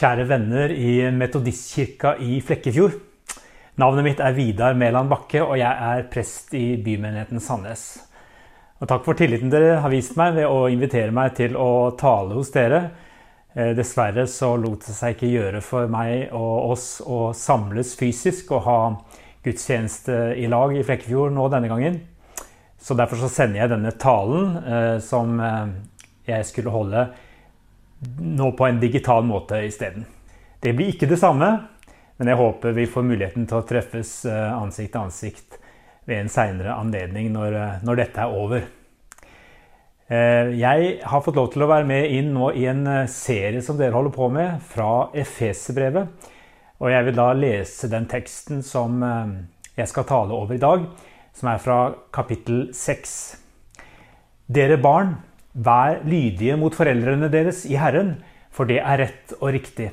Kjære venner i Metodistkirka i Flekkefjord. Navnet mitt er Vidar Mæland Bakke, og jeg er prest i bymenigheten Sandnes. Og takk for tilliten dere har vist meg ved å invitere meg til å tale hos dere. Eh, dessverre så lot det seg ikke gjøre for meg og oss å samles fysisk og ha gudstjeneste i lag i Flekkefjord nå denne gangen. Så derfor så sender jeg denne talen eh, som eh, jeg skulle holde nå på en digital måte isteden. Det blir ikke det samme, men jeg håper vi får muligheten til å treffes eh, ansikt til ansikt ved en seinere anledning når, eh, når, dette er over. Eh, jeg har fått lov til å være med inn nå i en serie som dere holder på med, fra Efeserbrevet. Og jeg vil da lese den teksten som jeg skal tale over i dag, som er fra kapittel 6. Dere barn, Vær lydige mot foreldrene deres i Herren, for det er rett og riktig.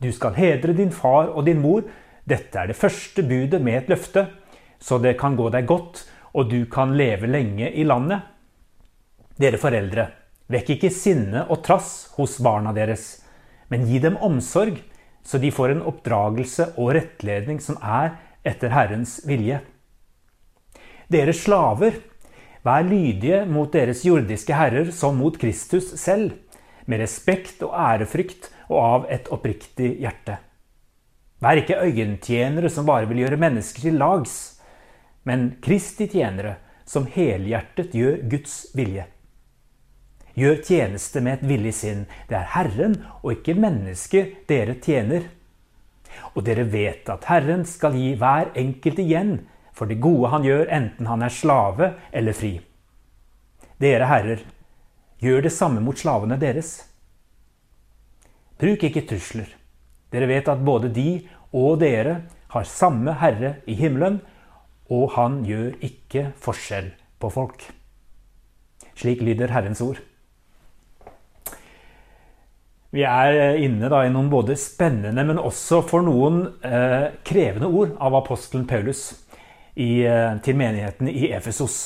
Du skal hedre din far og din mor. Dette er det første budet med et løfte, så det kan gå deg godt, og du kan leve lenge i landet. Dere foreldre, vekk ikke sinne og trass hos barna deres, men gi dem omsorg, så de får en oppdragelse og rettledning som er etter Herrens vilje. Dere slaver, Vær lydige mot deres jordiske herrer som mot Kristus selv, med respekt og ærefrykt og av et oppriktig hjerte. Vær ikke øyentjenere som bare vil gjøre mennesker til lags, men Kristi tjenere som helhjertet gjør Guds vilje. Gjør tjeneste med et villig sinn. Det er Herren og ikke mennesket dere tjener. Og dere vet at Herren skal gi hver enkelt igjen for det gode han gjør, enten han er slave eller fri. Dere herrer, gjør det samme mot slavene deres. Bruk ikke trusler. Dere vet at både de og dere har samme Herre i himmelen, og han gjør ikke forskjell på folk. Slik lyder Herrens ord. Vi er inne i noen både spennende, men også for noen eh, krevende ord av apostelen Paulus i, eh, til menighetene i Efesos.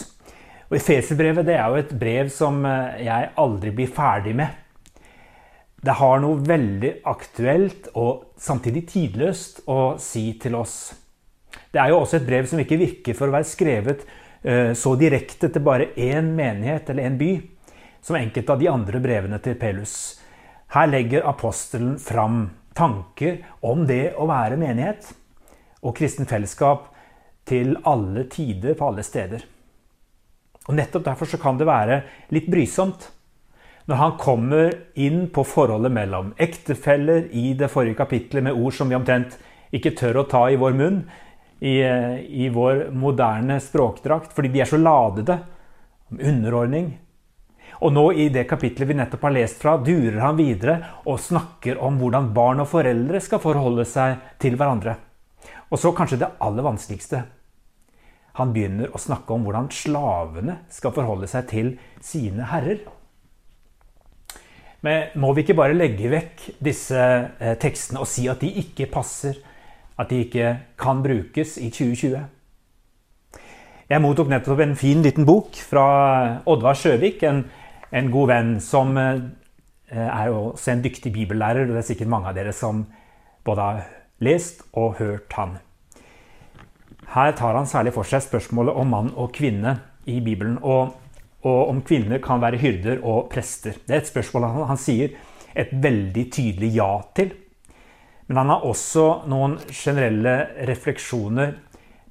Og Efeserbrevet er jo et brev som eh, jeg aldri blir ferdig med. Det har noe veldig aktuelt og samtidig tidløst å si til oss. Det er jo også et brev som ikke virker for å være skrevet eh, så direkte til bare én menighet eller én by, som enkelte av de andre brevene til Pelus. Her legger apostelen fram tanker om det å være menighet og kristen fellesskap til alle tider på alle steder. Og Nettopp derfor så kan det være litt brysomt når han kommer inn på forholdet mellom ektefeller i det forrige kapitlet med ord som vi omtrent ikke tør å ta i vår munn, i, i vår moderne språkdrakt, fordi de er så ladede. Om underordning. Og nå i det kapitlet vi nettopp har lest fra, durer han videre og snakker om hvordan barn og foreldre skal forholde seg til hverandre. Og så kanskje det aller vanskeligste. Han begynner å snakke om hvordan slavene skal forholde seg til sine herrer. Men må vi ikke bare legge vekk disse eh, tekstene og si at de ikke passer, at de ikke kan brukes i 2020? Jeg mottok nettopp en fin liten bok fra Oddvar Sjøvik, en, en god venn som eh, er også en dyktig bibellærer. og Det er sikkert mange av dere som både har lest og hørt han. Her tar han særlig for seg spørsmålet om mann og kvinne i Bibelen. Og, og om kvinner kan være hyrder og prester. Det er et spørsmål han, han sier et veldig tydelig ja til. Men han har også noen generelle refleksjoner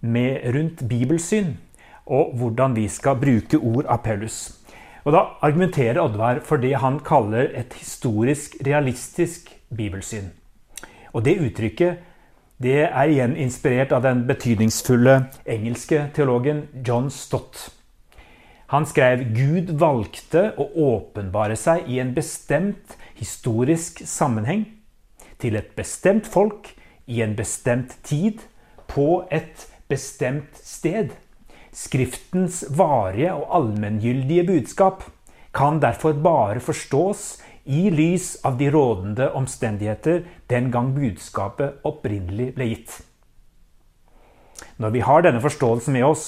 med, rundt bibelsyn og hvordan vi skal bruke ord av Paulus. Og Da argumenterer Oddvar for det han kaller et historisk realistisk bibelsyn. Og Det uttrykket det er igjen inspirert av den betydningsfulle engelske teologen John Stott. Han skrev Gud valgte å åpenbare seg i en bestemt historisk sammenheng til et bestemt folk i en bestemt tid på et bestemt sted. Skriftens varige og allmenngyldige budskap kan derfor bare forstås i lys av de rådende omstendigheter den gang budskapet opprinnelig ble gitt. Når vi har denne forståelsen med oss,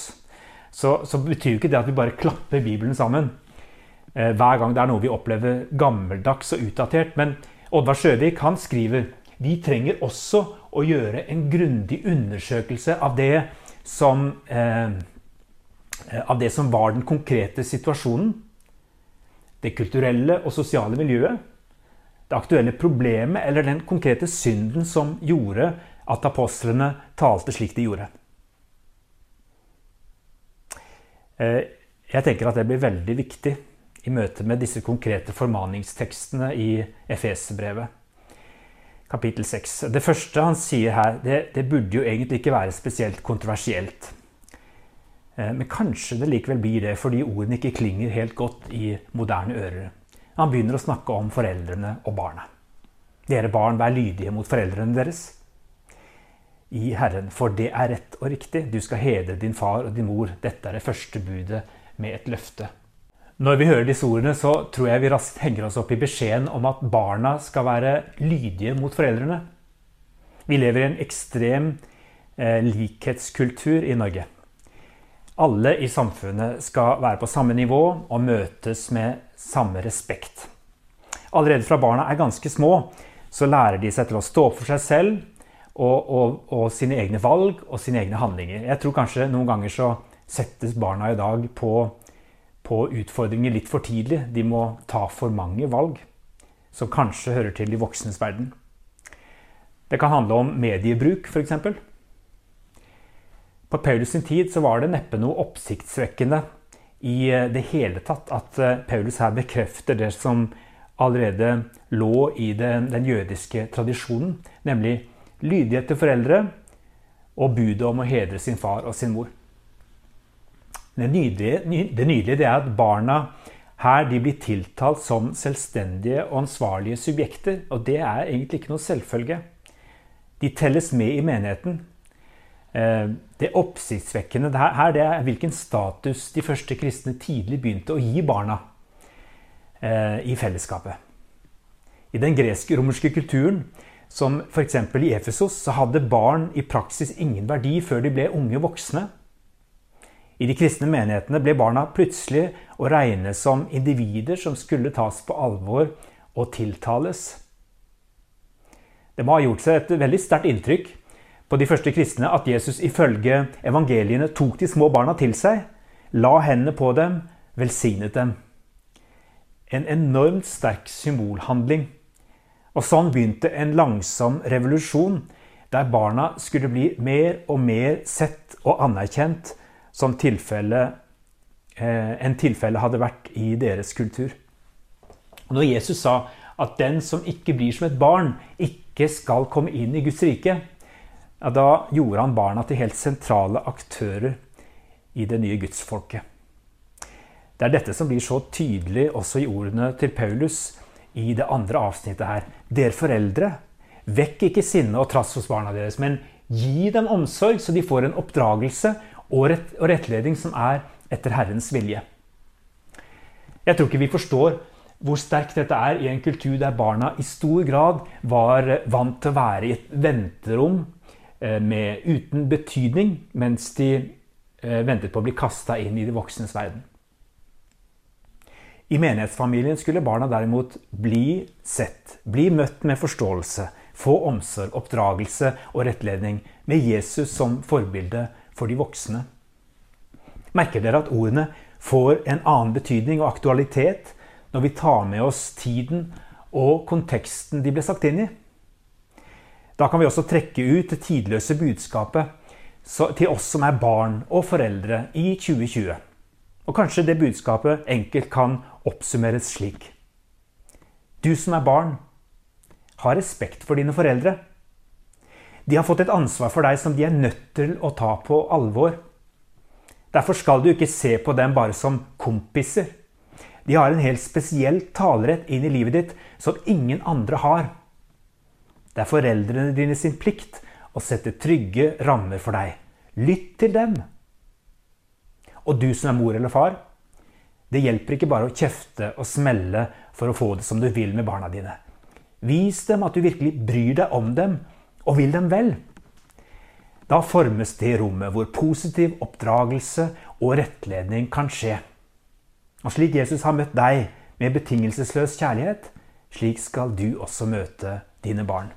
så, så betyr ikke det at vi bare klapper Bibelen sammen eh, hver gang det er noe vi opplever gammeldags og utdatert. Men Oddvar Sjøvik han skriver vi trenger også å gjøre en grundig undersøkelse av det som, eh, av det som var den konkrete situasjonen. Det kulturelle og sosiale miljøet. Det aktuelle problemet eller den konkrete synden som gjorde at apostlene talte slik de gjorde. Eh, jeg tenker at det blir veldig viktig i møte med disse konkrete formaningstekstene i Efeserbrevet kapittel 6. Det første han sier her, det, det, burde jo egentlig ikke være spesielt kontroversielt. Eh, men kanskje det likevel blir det fordi ordene ikke klinger helt godt i moderne ører. Han begynner å snakke om foreldrene og barna. Dere barn, vær lydige mot foreldrene deres i Herren, for det er rett og riktig. Du skal hedre din far og din mor. Dette er det første budet med et løfte. Når vi hører disse ordene, så tror jeg vi raskt henger oss opp i beskjeden om at barna skal være lydige mot foreldrene. Vi lever i en ekstrem eh, likhetskultur i Norge. Alle i samfunnet skal være på samme nivå og møtes med samme respekt. Allerede fra barna er ganske små, så lærer de seg til å stå for seg selv og, og, og sine egne valg og sine egne handlinger. Jeg tror kanskje noen ganger så settes barna i dag på på utfordringer litt for tidlig. De må ta for mange valg som kanskje hører til de voksnes verden. Det kan handle om mediebruk, f.eks. På Paulus sin tid så var det neppe noe oppsiktsvekkende i eh, det hele tatt at eh, Paulus her bekrefter det som allerede lå i den, den jødiske tradisjonen, nemlig lydighet til foreldre og budet om å hedre sin far og sin mor. Det nydelige, det nydelige det er at barna her blir tiltalt som selvstendige og ansvarlige subjekter. Og det er egentlig ikke noe selvfølge. De telles med i menigheten. Eh, det oppsiktsvekkende her det er hvilken status de første kristne tidlig begynte å gi barna eh, i fellesskapet. I den gresk-romerske kulturen, som f.eks. i Efesos, så hadde barn i praksis ingen verdi før de ble unge voksne. I de kristne menighetene ble barna plutselig å regne som individer som skulle tas på alvor og tiltales. Det må ha gjort seg et veldig sterkt inntrykk på de første kristne at Jesus ifølge evangeliene tok de små barna til seg, la hendene på dem, velsignet dem. En enormt sterk symbolhandling. Og sånn begynte en langsom revolusjon, der barna skulle bli mer og mer sett og anerkjent som tilfelle, eh, en tilfelle hadde vært i deres kultur. Når Jesus sa at den som ikke blir som et barn, ikke skal komme inn i Guds rike, ja, da gjorde han barna til helt sentrale aktører i det nye gudsfolket. Det er dette som blir så tydelig også i ordene til Paulus i det andre avsnittet her. Dere foreldre, vekk ikke sinne og trass hos barna deres, men gi dem omsorg, så de får en oppdragelse og, rett, og rettledning som er etter Herrens vilje. Jeg tror ikke vi forstår hvor sterkt dette er i en kultur der barna i stor grad var vant til å være i et venterom med, uten betydning, mens de eh, ventet på å bli kasta inn i de voksnes verden. I menighetsfamilien skulle barna derimot bli sett, bli møtt med forståelse, få omsorg, oppdragelse og rettledning, med Jesus som forbilde for de voksne. Merker dere at ordene får en annen betydning og aktualitet når vi tar med oss tiden og konteksten de ble sagt inn i? Da kan vi også trekke ut det tidløse budskapet til oss som er barn og foreldre i 2020. Og kanskje det budskapet enkelt kan oppsummeres slik. Du som er barn, ha respekt for dine foreldre. De har fått et ansvar for deg som de er nødt til å ta på alvor. Derfor skal du ikke se på dem bare som kompiser. De har en helt spesiell talerett inn i livet ditt som ingen andre har. Det er foreldrene dine sin plikt å sette trygge rammer for deg. Lytt til dem. Og du som er mor eller far, det hjelper ikke bare å kjefte og smelle for å få det som du vil med barna dine. Vis dem at du virkelig bryr deg om dem og vil dem vel. Da formes det rommet hvor positiv oppdragelse og rettledning kan skje. Og slik Jesus har møtt deg med betingelsesløs kjærlighet, Slik skal du også møte dine barn.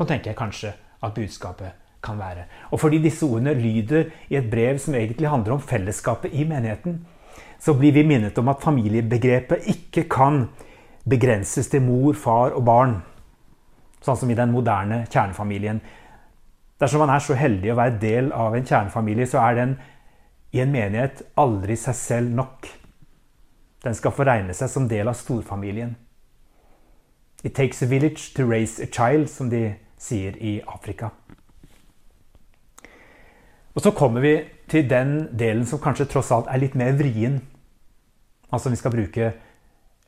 Sånn tenker jeg kanskje at budskapet kan være. Og fordi disse ordene lyder i et brev som egentlig handler om fellesskapet i menigheten, så blir vi minnet om at familiebegrepet ikke kan begrenses til mor, far og barn, sånn som i den moderne kjernefamilien. Dersom man er så heldig å være del av en kjernefamilie, så er den i en menighet aldri seg selv nok. Den skal få regne seg som del av storfamilien. It takes a village to raise a child, som de sier i Afrika. Og så kommer vi til den delen som kanskje tross alt er litt mer vrien. Altså vi skal bruke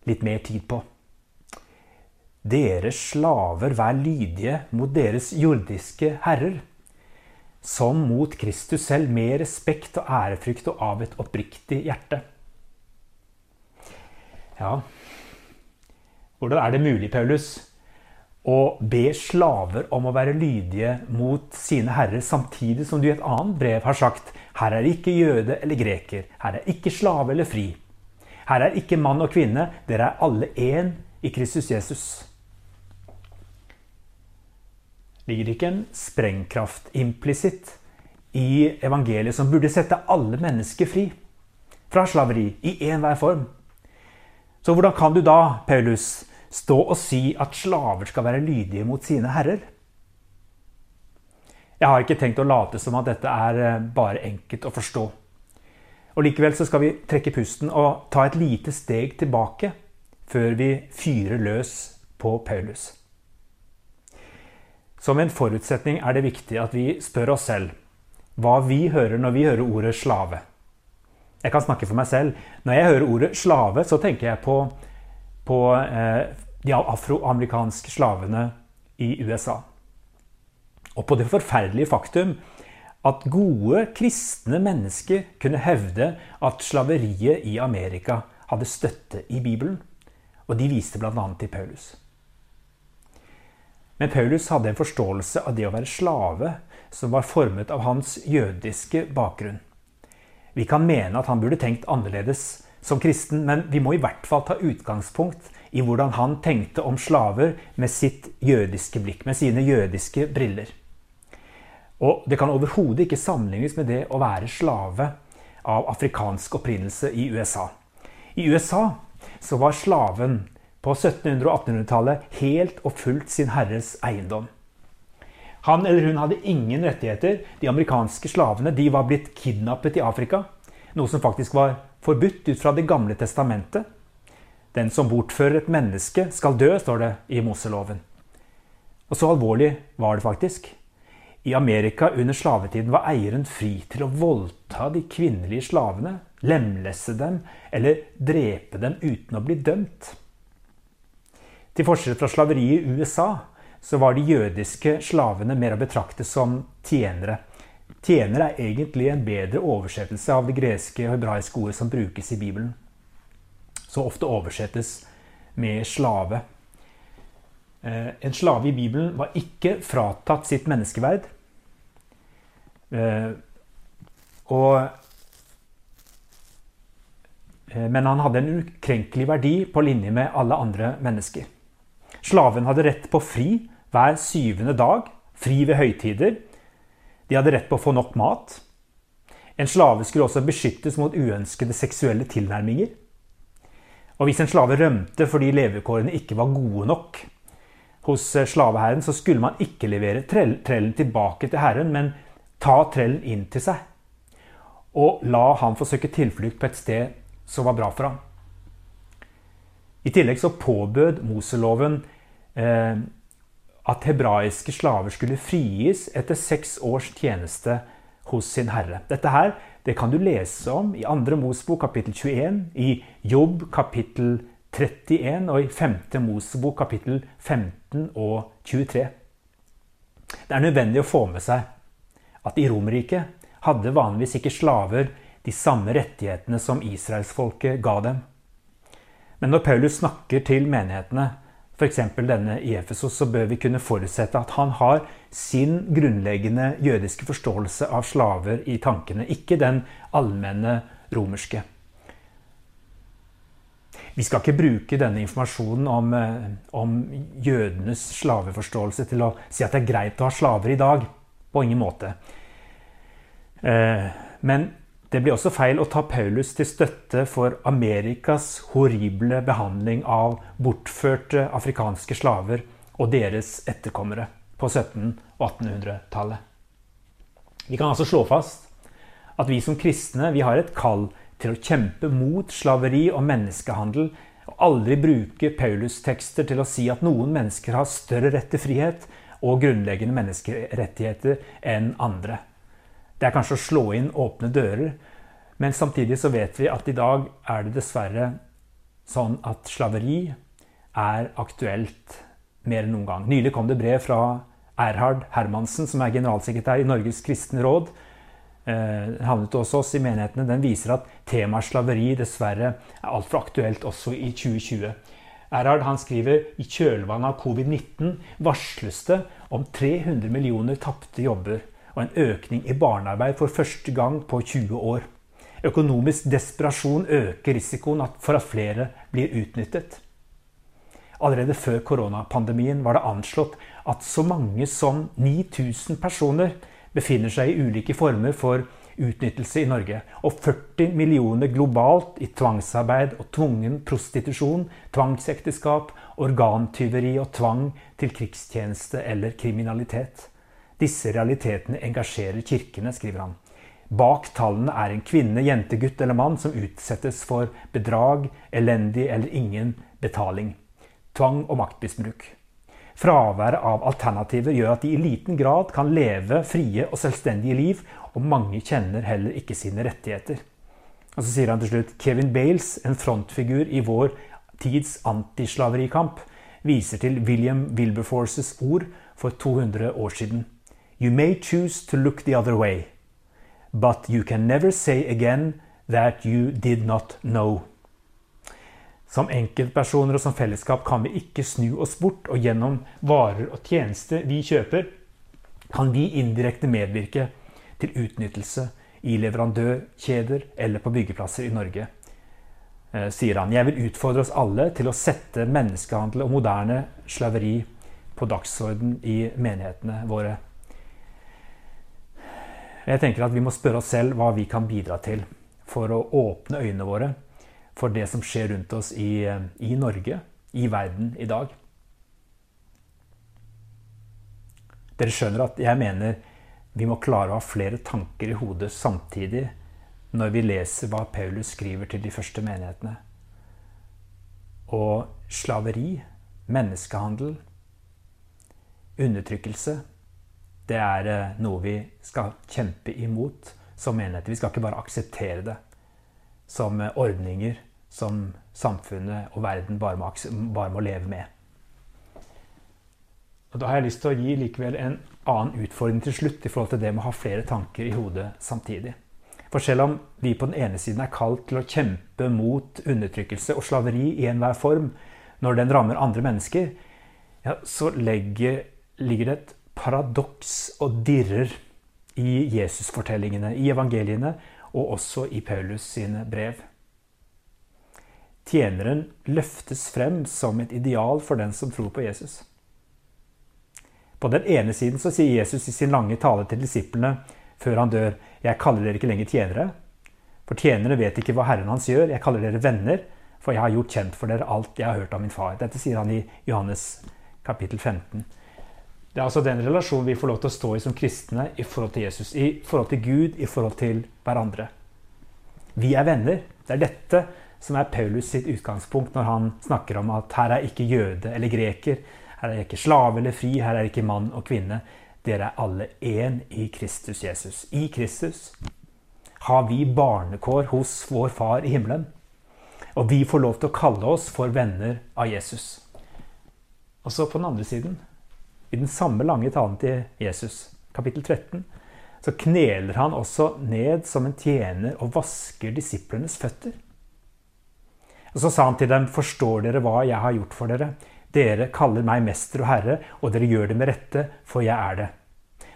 litt mer tid på. Dere slaver, vær lydige mot deres jordiske herrer, som mot Kristus selv, med respekt og ærefrykt og av et oppriktig hjerte. Ja, hvordan er det mulig, Paulus, å be slaver om å være lydige mot sine herrer, samtidig som du i et annet brev har sagt her er ikke jøde eller greker, her er ikke slave eller fri. Her er ikke mann og kvinne, dere er alle én i Kristus Jesus. Ligger det ikke en sprengkraft implisitt i evangeliet som burde sette alle mennesker fri fra slaveri i enhver form? Så hvordan kan du da, Paulus, stå og si at slaver skal være lydige mot sine herrer? Jeg har ikke tenkt å late som at dette er eh, bare enkelt å forstå. Og Likevel så skal vi trekke pusten og ta et lite steg tilbake før vi fyrer løs på Paulus. Som en forutsetning er det viktig at vi spør oss selv hva vi hører når vi hører ordet slave. Jeg kan snakke for meg selv. Når jeg hører ordet slave, så tenker jeg på, på eh, de afroamerikanske slavene i USA. Og på det forferdelige faktum at gode kristne mennesker kunne hevde at slaveriet i Amerika hadde støtte i Bibelen. Og de viste bl.a. til Paulus. Men Paulus hadde en forståelse av det å være slave som var formet av hans jødiske bakgrunn. Vi kan mene at han burde tenkt annerledes som kristen, men vi må i hvert fall ta utgangspunkt i hvordan han tenkte om slaver med sitt jødiske blikk, med sine jødiske briller. Og det kan overhodet ikke sammenlignes med det å være slave av afrikansk opprinnelse i USA. I USA så var slaven på 1700- og 1800-tallet helt og fullt sin herres eiendom. Han eller hun hadde ingen rettigheter. De amerikanske slavene de var blitt kidnappet i Afrika. Noe som faktisk var forbudt ut fra Det gamle testamentet. Den som bortfører et menneske, skal dø, står det i Moseloven. Og så alvorlig var det faktisk. I Amerika under slavetiden var eieren fri til å voldta de kvinnelige slavene, lemlesse dem eller drepe dem uten å bli dømt. Til forskjell fra slaveriet i USA så var de jødiske slavene mer å betrakte som tjenere. Tjenere er egentlig en bedre oversettelse av det greske og hebraiske ordet som brukes i Bibelen så ofte oversettes med slave. Eh, en slave i Bibelen var ikke fratatt sitt menneskeverd. Eh, eh, men han hadde en ukrenkelig verdi på linje med alle andre mennesker. Slaven hadde rett på fri hver syvende dag, fri ved høytider. De hadde rett på å få nok mat. En slave skulle også beskyttes mot uønskede seksuelle tilnærminger. Og hvis en slave rømte fordi levekårene ikke var gode nok hos eh, slaveherren, så skulle man ikke levere trellen tilbake til herren, men ta trellen inn til seg. Og la han få søke tilflukt på et sted som var bra for ham. I tillegg så påbød Moseloven eh, at hebraiske slaver skulle frigis etter seks års tjeneste hos sin herre. Dette her det kan du lese om i 2. Mosebok kapittel 21, i Jobb kapittel 31 og i 5. Mosebok kapittel 15 og 23. Det er nødvendig å få med seg at i Romerriket hadde vanligvis ikke slaver de samme rettighetene som israelsfolket ga dem. Men når Paulus snakker til menighetene, f.eks. denne i Efesos, så bør vi kunne forutsette at han har sin grunnleggende jødiske forståelse av slaver i tankene, ikke den allmenne romerske. Vi skal ikke bruke denne informasjonen om, eh, om, jødenes slaveforståelse til å si at det er greit å ha slaver i dag. På ingen måte. Eh, men det blir også feil å ta Paulus til støtte for Amerikas horrible behandling av bortførte afrikanske slaver og deres etterkommere på 1700- og 1800-tallet. Vi kan altså slå fast at vi som kristne vi har et kall til å kjempe mot slaveri og menneskehandel, og aldri bruke Paulus-tekster til å si at noen mennesker har større rett til frihet og grunnleggende menneskerettigheter enn andre. Det er kanskje å slå inn åpne dører, men samtidig så vet vi at i dag er det dessverre sånn at slaveri er aktuelt mer enn noen gang. Nylig kom det brev fra Erhard Hermansen, som er generalsekretær i Norges kristne råd, eh, havnet hos oss i menighetene, den viser at temaet slaveri dessverre er altfor aktuelt også i 2020. Erhard han skriver i kjølvannet av covid-19 varsles det om 300 millioner tapte jobber og en økning i barnearbeid for første gang på 20 år. Økonomisk desperasjon øker risikoen for at flere blir utnyttet. Allerede før koronapandemien var det anslått at så mange som 9000 personer befinner seg i ulike former for utnyttelse i Norge. Og 40 millioner globalt i tvangsarbeid og tvungen prostitusjon, tvangsekteskap, organtyveri og tvang til krigstjeneste eller kriminalitet. Disse realitetene engasjerer kirkene, skriver han. Bak tallene er en kvinne, jente, gutt eller mann som utsettes for bedrag, elendig eller ingen betaling. Tvang og maktmisbruk. Fraværet av alternativer gjør at de i liten grad kan leve frie og selvstendige liv, og mange kjenner heller ikke sine rettigheter. Og så sier han til slutt Kevin Bales, en frontfigur i vår tids antislaverikamp, viser til William Wilberforces ord for 200 år siden. You may choose to look the other way, but you can never say again that you did not know. Som enkeltpersoner og som fellesskap kan vi ikke snu oss bort, og gjennom varer og tjenester vi kjøper, kan vi indirekte medvirke til utnyttelse i leverandørkjeder eller på byggeplasser i Norge, eh, sier han. Jeg vil utfordre oss alle til å sette menneskehandel og moderne slaveri på dagsorden i menighetene våre. Jeg tenker at Vi må spørre oss selv hva vi kan bidra til for å åpne øynene våre for det som skjer rundt oss i, i Norge, i verden i dag. Dere skjønner at jeg mener vi må klare å ha flere tanker i hodet samtidig når vi leser hva Paulus skriver til de første menighetene. Og slaveri, menneskehandel, undertrykkelse, det er eh, noe vi skal kjempe imot som menigheter. Vi skal ikke bare akseptere det som ordninger som samfunnet og verden bare må, bare må, leve med. Og Da har jeg lyst til å gi likevel en annen utfordring til slutt i forhold til det med å ha flere tanker i hodet samtidig. For selv om vi på den ene siden er kalt til å kjempe mot undertrykkelse og slaveri i enhver form når den rammer andre mennesker, ja, så legger, ligger det et paradoks og dirrer i Jesusfortellingene, i evangeliene, og også i Paulus sine brev. Tjeneren løftes frem som et ideal for den som tror på Jesus. På den ene siden så sier Jesus i sin lange tale til disiplene før han dør, 'Jeg kaller dere ikke lenger tjenere', for tjenere vet ikke hva Herren hans gjør. 'Jeg kaller dere venner, for jeg har gjort kjent for dere alt jeg har hørt av min far'. Dette sier han i Johannes kapittel 15. Det er altså den relasjonen vi får lov til å stå i som kristne i forhold til Jesus, i forhold til Gud, i forhold til hverandre. Vi er venner. Det er dette som er Paulus sitt utgangspunkt når han snakker om at her er ikke jøde eller greker, her er ikke slave eller fri, her er ikke mann og kvinne. Dere er alle én i Kristus Jesus. I Kristus har vi barnekår hos vår Far i himmelen. Og vi får lov til å kalle oss for venner av Jesus. Og så på den andre siden i den samme lange talen til Jesus, kapittel 13, så kneler han også ned som en tjener og vasker disiplenes føtter. Og Så sa han til dem, forstår dere hva jeg har gjort for dere? Dere kaller meg mester og herre, og dere gjør det med rette, for jeg er det.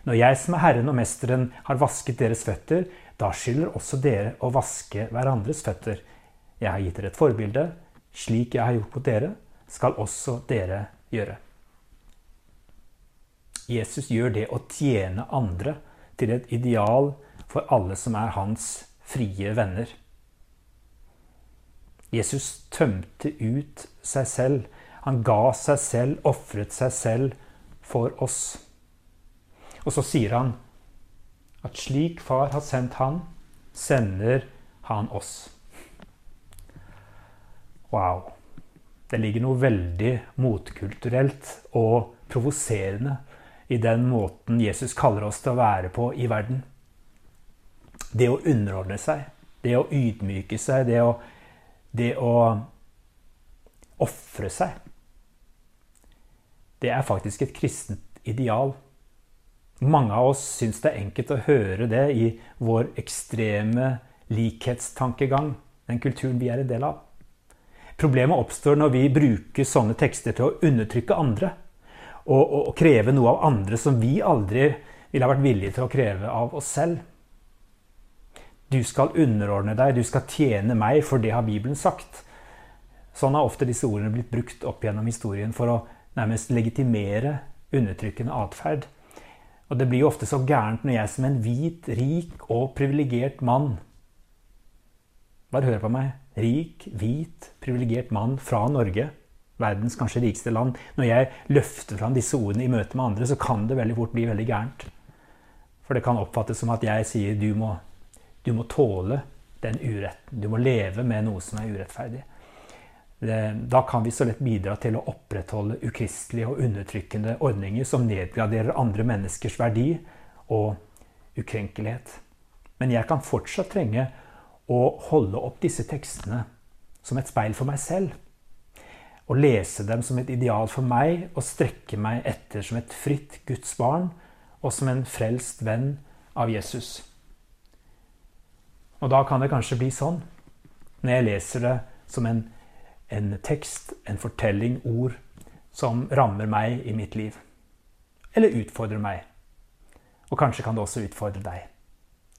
Når jeg som er Herren og Mesteren har vasket deres føtter, da skylder også dere å vaske hverandres føtter. Jeg har gitt dere et forbilde, Slik jeg har gjort mot dere, skal også dere gjøre. Jesus gjør det å tjene andre til et ideal for alle som er hans frie venner. Jesus tømte ut seg selv. Han ga seg selv, ofret seg selv for oss. Og så sier han at slik far har sendt han, sender han oss. Wow. Det ligger noe veldig motkulturelt og provoserende i den måten Jesus kaller oss til å være på i verden. Det å underordne seg, det å ydmyke seg, det å, det å ofre seg. Det er faktisk et kristent ideal. Mange av oss syns det er enkelt å høre det i vår ekstreme likhetstankegang, den kulturen vi er en del av. Problemet oppstår når vi bruker sånne tekster til å undertrykke andre. Og, og, kreve noe av andre som vi aldri ville ha vært villige til å kreve av oss selv. Du skal underordne deg, du skal tjene meg, for det har Bibelen sagt. Sånn har ofte disse ordene blitt brukt opp gjennom historien for å nærmest legitimere undertrykkende atferd. Og det blir jo ofte så gærent når jeg som en hvit, rik og privilegert mann Bare hør på meg rik, hvit, privilegert mann fra Norge, verdens kanskje rikeste land, når jeg løfter fram disse ordene i møte med andre, så kan det veldig fort bli veldig gærent. For det kan oppfattes som at jeg sier du må, du må tåle den uretten. Du må leve med noe som er urettferdig. Da kan vi så lett bidra til å opprettholde ukristelige og undertrykkende ordninger som nedgraderer andre menneskers verdi og ukrenkelighet. Men jeg kan fortsatt trenge å holde opp disse tekstene som et speil for meg selv. Og lese dem som et ideal for meg og strekke meg etter som et fritt Guds barn og som en frelst venn av Jesus. Og da kan det kanskje bli sånn, når jeg leser det som en, en tekst, en fortelling, ord, som rammer meg i mitt liv. Eller utfordrer meg. Og kanskje kan det også utfordre deg.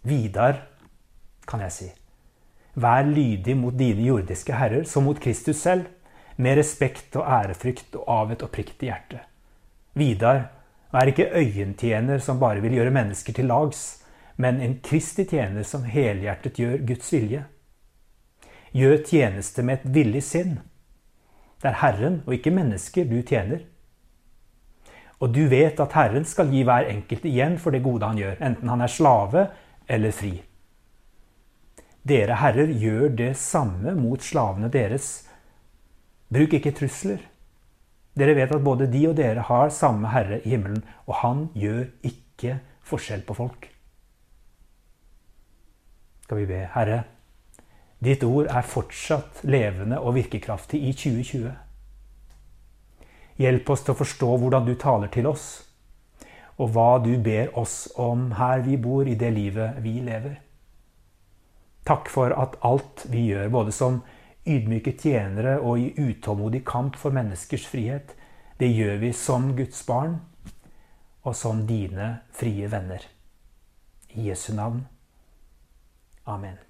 Vidar, kan jeg si. Vær lydig mot dine jordiske herrer som mot Kristus selv, med respekt og ærefrykt og av et oppriktig hjerte. Vidar, vær ikke øyentjener som bare vil gjøre mennesker til lags, men en Kristi tjener som helhjertet gjør Guds vilje. Gjør tjeneste med et villig sinn. Det er Herren og ikke mennesker du tjener. Og du vet at Herren skal gi hver enkelt igjen for det gode han gjør, enten han er slave eller fri. Dere herrer, gjør det samme mot slavene deres. Bruk ikke trusler. Dere vet at både de og dere har samme herre i himmelen, og han gjør ikke forskjell på folk. Skal vi be, Herre, ditt ord er fortsatt levende og virkekraftig i 2020. Hjelp oss til å forstå hvordan du taler til oss, og hva du ber oss om her vi bor, i det livet vi lever. Takk for at alt vi gjør, både som ydmyke tjenere og i utålmodig kamp for menneskers frihet, det gjør vi som Guds barn og som dine frie venner. I Jesu navn. Amen.